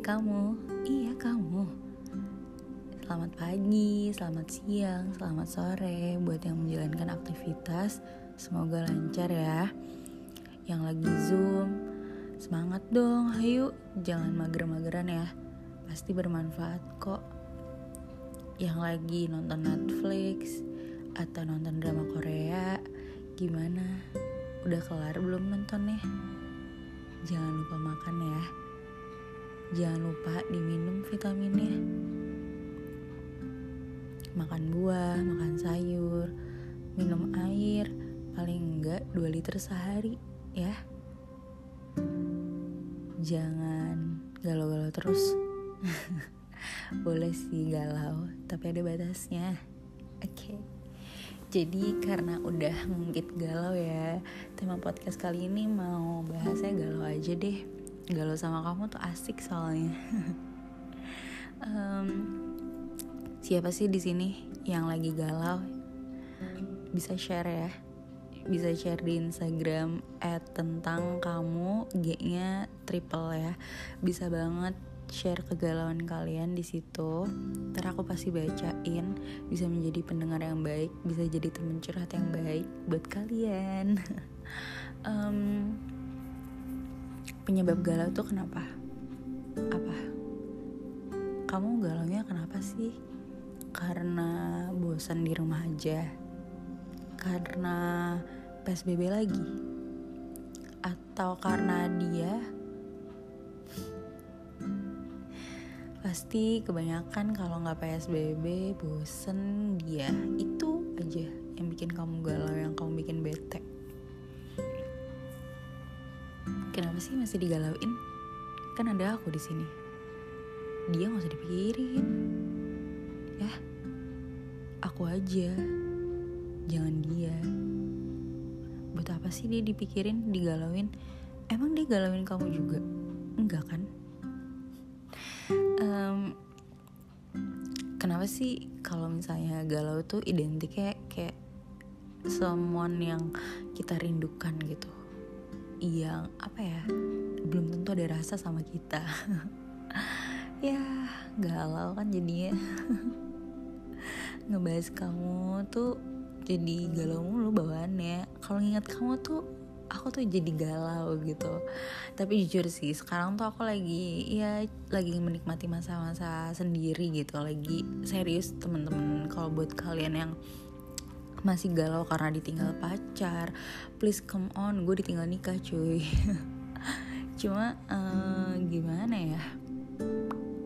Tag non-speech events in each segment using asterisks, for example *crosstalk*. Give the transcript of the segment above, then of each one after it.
kamu, iya kamu. Selamat pagi, selamat siang, selamat sore buat yang menjalankan aktivitas. Semoga lancar ya. Yang lagi Zoom, semangat dong, ayo jangan mager-mageran ya. Pasti bermanfaat kok. Yang lagi nonton Netflix atau nonton drama Korea, gimana? Udah kelar belum nontonnya? Jangan lupa makan ya. Jangan lupa diminum vitaminnya. Makan buah, makan sayur, minum air, paling enggak 2 liter sehari ya. Jangan galau-galau terus. *laughs* Boleh sih galau, tapi ada batasnya. Oke. Okay. Jadi karena udah ngungkit galau ya, tema podcast kali ini mau bahasnya galau aja deh galau sama kamu tuh asik soalnya. *laughs* Um, siapa sih di sini yang lagi galau? Bisa share ya. Bisa share di Instagram at tentang kamu G-nya triple ya. Bisa banget share kegalauan kalian di situ. Ntar aku pasti bacain. Bisa menjadi pendengar yang baik bisa jadi temen curhat yang baik buat kalian. *laughs* Um, penyebab galau tuh kenapa? Apa? Kamu galaunya kenapa sih? Karena bosan di rumah aja? Karena PSBB lagi? Atau karena dia pasti kebanyakan kalau nggak PSBB bosen dia itu aja yang bikin kamu galau yang kamu bikin bete kenapa sih masih digalauin? Kan ada aku di sini. Dia nggak usah dipikirin. Ya aku aja. Jangan dia. Buat apa sih dia dipikirin digalauin? Emang dia galauin kamu juga? Enggak kan? Um, kenapa sih kalau misalnya galau tuh identiknya kayak someone yang kita rindukan gitu yang apa ya belum tentu ada rasa sama kita. *laughs* Ya galau kan jadinya. *laughs* Ngebahas kamu tuh jadi galau mulu bawaannya. Kalau nginget kamu tuh aku tuh jadi galau gitu. Tapi jujur sih sekarang tuh aku lagi ya lagi menikmati masa-masa sendiri gitu. Lagi serius temen-temen kalau buat kalian yang masih galau karena ditinggal pacar. Please come on gue ditinggal nikah cuy. *laughs* Cuma uh, gimana ya?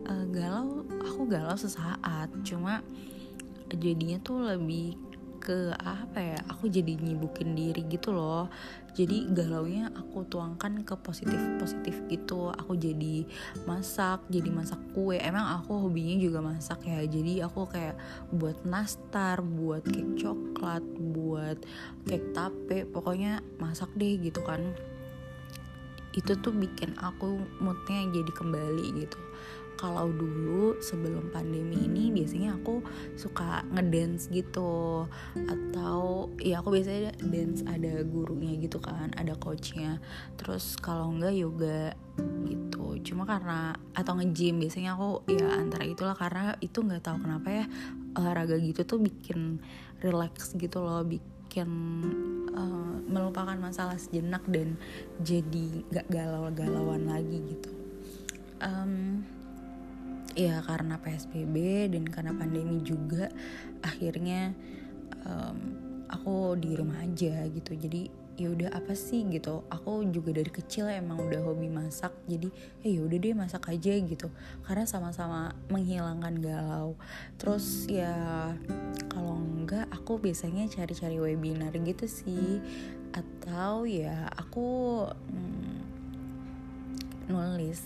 Uh, galau aku galau sesaat. Cuma jadinya tuh lebih ke apa ya aku jadi nyibukin diri gitu loh. Jadi galaunya aku tuangkan ke positif positif gitu. Aku jadi masak jadi masak kue. Emang aku hobinya juga masak ya. Jadi aku kayak buat nastar buat cake coklat buat cake tape. Pokoknya masak deh gitu kan. Itu tuh bikin aku moodnya jadi kembali gitu kalau dulu sebelum pandemi ini biasanya aku suka ngedance gitu. Atau ya aku biasanya dance ada gurunya gitu kan ada coachnya. Terus kalau enggak yoga gitu. Cuma karena atau nge-gym biasanya aku ya antara itulah. Karena itu nggak tahu kenapa ya olahraga gitu tuh bikin relax gitu loh. Bikin uh, melupakan masalah sejenak dan jadi gak galau-galauan lagi gitu. Um, ya karena psbb dan karena pandemi juga akhirnya um, aku di rumah aja gitu. Jadi ya udah apa sih gitu. Aku juga dari kecil emang udah hobi masak jadi eh ya udah deh masak aja gitu. Karena sama-sama menghilangkan galau. Terus ya kalau enggak aku biasanya cari-cari webinar gitu sih. Atau ya aku hmm, nulis.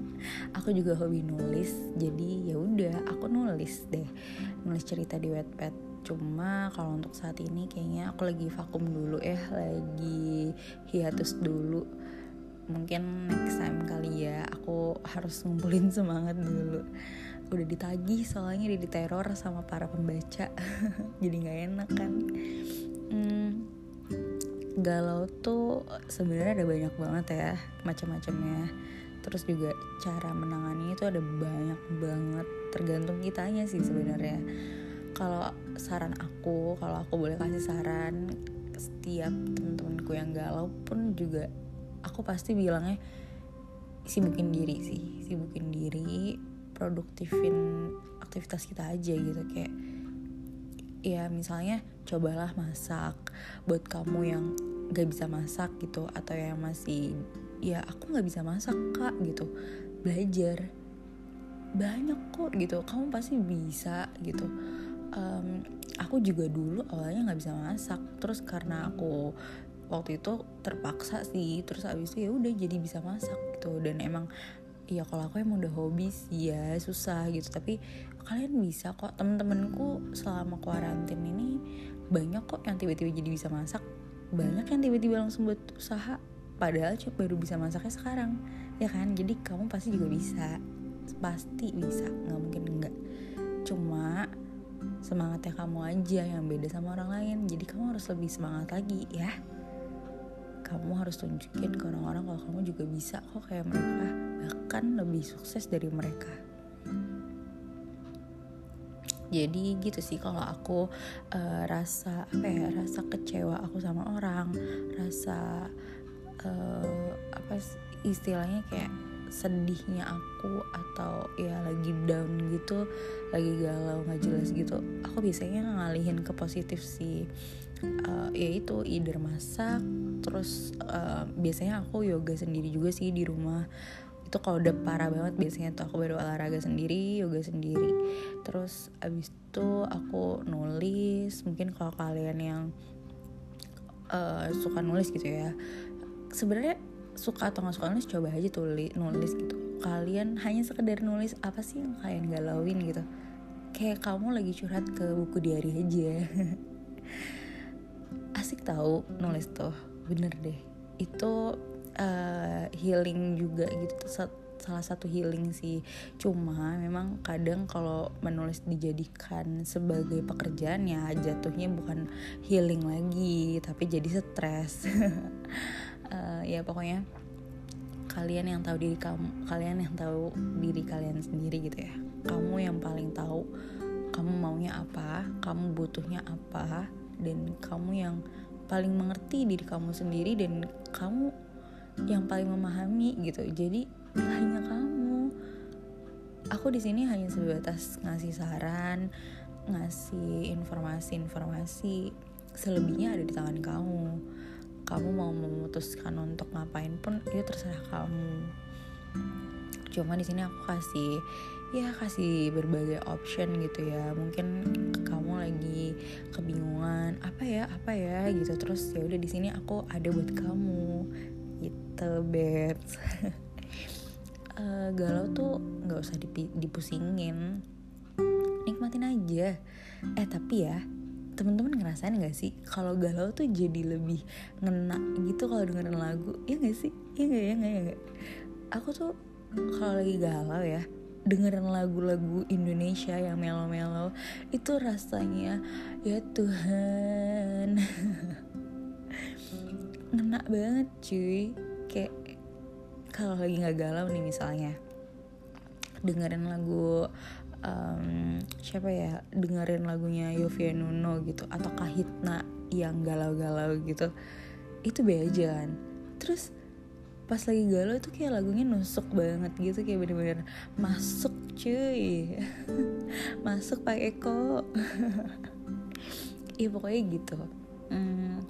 *laughs* Aku juga hobi nulis jadi ya udah aku nulis deh. Nulis cerita di Wattpad. Cuma kalau untuk saat ini kayaknya aku lagi vakum dulu ya lagi hiatus dulu. Mungkin next time kali ya aku harus ngumpulin semangat dulu. Udah ditagih soalnya udah diteror sama para pembaca. *laughs* Jadi nggak enak kan? Hmm, galau tuh sebenarnya ada banyak banget ya macam-macamnya. Terus juga cara menangani itu ada banyak banget tergantung kitanya sih sebenarnya. Kalau saran aku kalau aku boleh kasih saran setiap temen-temenku yang galau pun juga aku pasti bilangnya sibukin diri sih sibukin diri produktifin aktivitas kita aja gitu. Kayak ya misalnya cobalah masak buat kamu yang gak bisa masak gitu atau yang masih ya aku nggak bisa masak kak gitu. Belajar. Banyak kok gitu. Kamu pasti bisa gitu. Um, aku juga dulu awalnya nggak bisa masak. Terus karena aku waktu itu terpaksa sih. Terus abis itu ya udah jadi bisa masak gitu. Dan emang ya kalau aku emang udah hobi sih ya susah gitu. Tapi kalian bisa kok. Temen-temenku selama kuarantin ini banyak kok yang tiba-tiba jadi bisa masak. Banyak yang tiba-tiba langsung buat usaha. Padahal cuma baru bisa masaknya sekarang. Ya kan? Jadi kamu pasti juga bisa. Pasti bisa. Nggak mungkin enggak cuma semangatnya kamu aja yang beda sama orang lain. Jadi kamu harus lebih semangat lagi ya kamu harus tunjukin ke orang-orang kalau kamu juga bisa kok kayak mereka. Bahkan lebih sukses dari mereka. Jadi gitu sih kalau aku uh, rasa apa ya rasa kecewa aku sama orang rasa uh, apa istilahnya kayak sedihnya aku atau ya lagi down gitu lagi galau nggak jelas gitu aku biasanya ngalihin ke positif sih. Uh, ya itu either masak terus uh, biasanya aku yoga sendiri juga sih di rumah. Itu kalau udah parah banget biasanya tuh aku baru olahraga sendiri yoga sendiri. Terus abis itu aku nulis mungkin kalau kalian yang uh, suka nulis gitu ya. Sebenarnya suka atau nggak suka nulis coba aja tulis nulis gitu. Kalian hanya sekedar nulis apa sih yang kalian galauin gitu? Kayak kamu lagi curhat ke buku diary aja. *laughs* Asik tahu nulis tuh bener deh. Itu uh, healing juga gitu salah satu healing sih. Cuma memang kadang kalau menulis dijadikan sebagai pekerjaan ya jatuhnya bukan healing lagi tapi jadi stres *laughs* uh, ya pokoknya kalian yang tahu diri kamu kalian yang tahu diri kalian sendiri gitu ya. Kamu yang paling tahu kamu maunya apa kamu butuhnya apa dan kamu yang paling mengerti diri kamu sendiri dan kamu yang paling memahami gitu. Jadi hanya kamu. Aku di sini hanya sebatas ngasih saran ngasih informasi-informasi selebihnya ada di tangan kamu kamu mau memutuskan untuk ngapain pun itu terserah kamu. Cuma di sini aku kasih ya kasih berbagai option gitu ya. Mungkin kamu lagi kebingungan apa ya apa ya? gitu. Terus ya udah di sini aku ada buat kamu. Gitu bet uh, *laughs* galau tuh nggak usah dipusingin. Nikmatin aja. Eh tapi ya temen-temen ngerasain gak sih kalau galau tuh jadi lebih ngena gitu kalau dengerin lagu? Ya gak sih? Ya gak ya? Gak ya gak aku tuh kalau lagi galau ya dengerin lagu-lagu Indonesia yang melo-melo itu rasanya ya Tuhan. *laughs* Ngena banget cuy. Kayak kalau lagi nggak galau nih misalnya dengerin lagu um, siapa ya dengerin lagunya Yovie Nuno gitu atau Kahitna yang galau-galau gitu itu aja kan. Terus pas lagi galau tuh kayak lagunya nusuk banget gitu kayak bener-bener masuk cuy. *laughs* Masuk Pak Eko. Iya *laughs* pokoknya gitu. Hmm,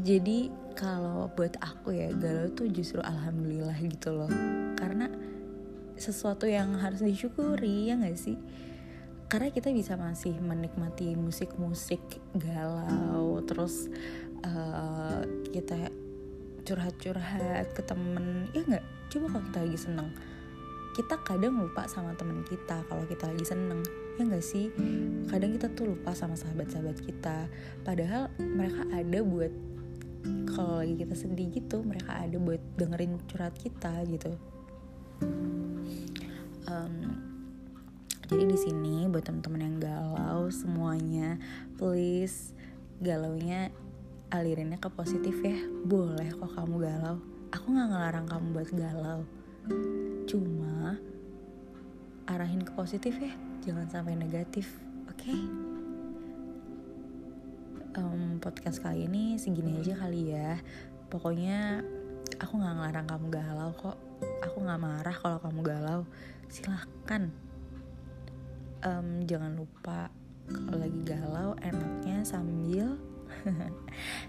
jadi kalau buat aku ya galau tuh justru alhamdulillah gitu loh. Karena sesuatu yang harus disyukuri ya gak sih? Karena kita bisa masih menikmati musik-musik galau terus uh, kita curhat-curhat ke temen ya nggak? Coba kalau kita lagi seneng kita kadang lupa sama temen kita kalau kita lagi seneng ya nggak sih? Kadang kita tuh lupa sama sahabat-sahabat kita. Padahal mereka ada buat kalau lagi kita sedih gitu mereka ada buat dengerin curhat kita gitu um, jadi di sini buat teman-teman yang galau semuanya please galaunya alirinnya ke positif ya. Boleh kok kamu galau. Aku nggak ngelarang kamu buat galau. Cuma arahin ke positif ya jangan sampai negatif oke? Okay? um, podcast kali ini segini aja kali ya. Pokoknya aku nggak ngelarang kamu galau kok. Aku nggak marah kalau kamu galau silahkan. Um, jangan lupa kalau lagi galau enaknya sambil *laughs*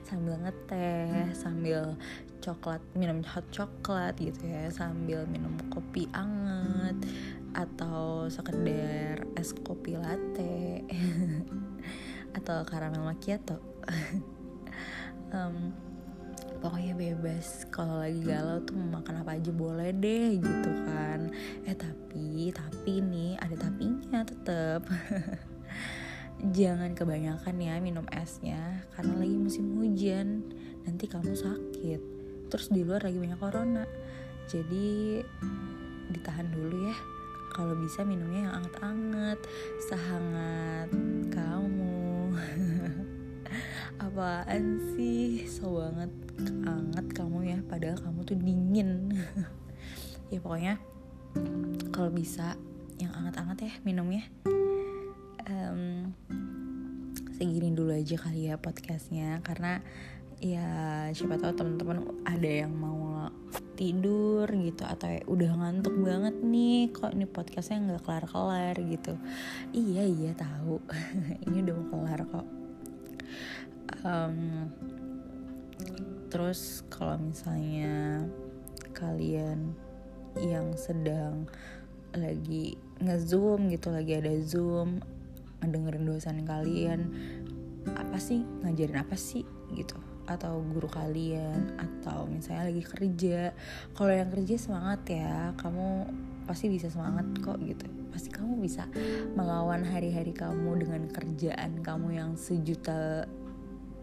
sambil ngeteh sambil coklat minum hot coklat gitu ya sambil minum kopi anget atau sekedar es kopi latte *laughs* atau karamel macchiato. *laughs* Um, pokoknya bebas. Kalau lagi galau tuh makan apa aja boleh deh gitu kan. Eh tapi tapi nih ada tapinya tetep. *laughs* Jangan kebanyakan ya minum esnya karena lagi musim hujan. Nanti kamu sakit. Terus di luar lagi banyak corona. Jadi ditahan dulu ya. Kalau bisa minumnya yang anget-anget sehangat kamu. *laughs* Apaan sih? So tuh dingin. *laughs* Ya pokoknya kalau bisa yang anget-anget ya minumnya. Um, segini dulu aja kali ya podcastnya. Karena ya siapa tahu teman-teman ada yang mau tidur gitu atau ya udah ngantuk banget nih kok ini podcastnya nggak kelar-kelar gitu. Iya iya tahu. *laughs* Ini udah mau kelar kok. Um, terus kalau misalnya kalian yang sedang lagi ngezoom gitu lagi ada zoom ngedengerin dosen kalian apa sih ngajarin apa sih gitu? Atau guru kalian atau misalnya lagi kerja. Kalau yang kerja semangat ya kamu pasti bisa semangat kok gitu. Pasti kamu bisa melawan hari-hari kamu dengan kerjaan kamu yang sejuta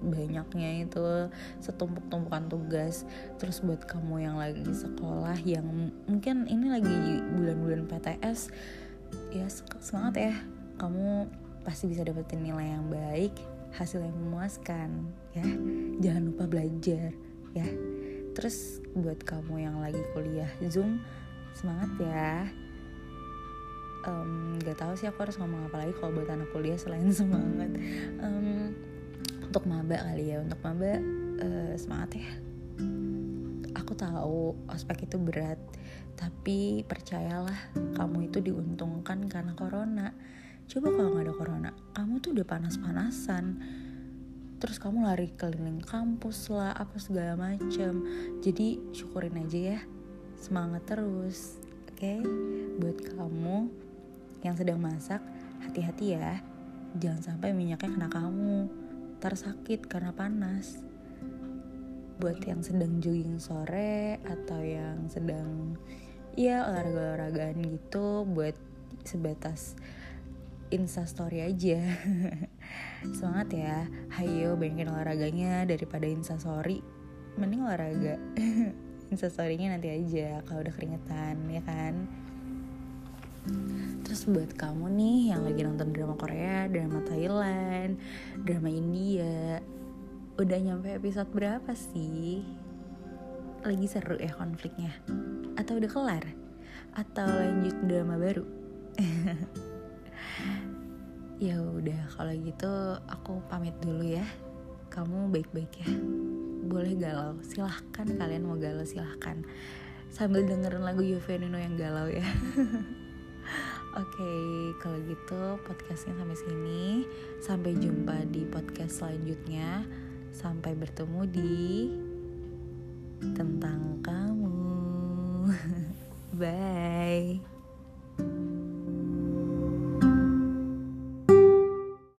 banyaknya itu setumpuk-tumpukan tugas. Terus buat kamu yang lagi sekolah yang mungkin ini lagi bulan-bulan PTS ya semangat ya. Kamu pasti bisa dapetin nilai yang baik hasil yang memuaskan ya. Jangan lupa belajar ya. Terus buat kamu yang lagi kuliah zoom semangat ya. Um, gak tahu sih aku harus ngomong apa lagi kalau buat anak kuliah selain *laughs* semangat. Um, untuk maba kali ya untuk maba uh, semangat ya. Aku tahu ospek itu berat tapi percayalah kamu itu diuntungkan karena corona. Coba kalau nggak ada corona kamu tuh udah panas-panasan. Terus kamu lari keliling kampus lah apa segala macam jadi syukurin aja ya semangat terus oke? Okay? buat kamu yang sedang masak hati-hati ya. Jangan sampai minyaknya kena kamu ntar sakit karena panas. Buat yang sedang jogging sore atau yang sedang ya olahraga-olahragaan gitu buat sebatas instastory aja. *laughs* Semangat ya. Hayo banyakin olahraganya daripada instastory. Mending olahraga. *laughs* Instastorynya nanti aja kalau udah keringetan ya kan Terus buat kamu nih yang lagi nonton drama Korea, drama Thailand, drama India Udah nyampe episode berapa sih? Lagi seru ya konfliknya? Atau udah kelar? Atau lanjut drama baru? *laughs* ya udah kalau gitu aku pamit dulu ya kamu baik-baik ya boleh galau silahkan kalian mau galau silahkan sambil dengerin lagu Yuvenino yang galau ya *laughs* Oke, okay, kalau gitu podcastnya sampai sini. Sampai jumpa di podcast selanjutnya. Sampai bertemu di tentang kamu. *laughs* Bye.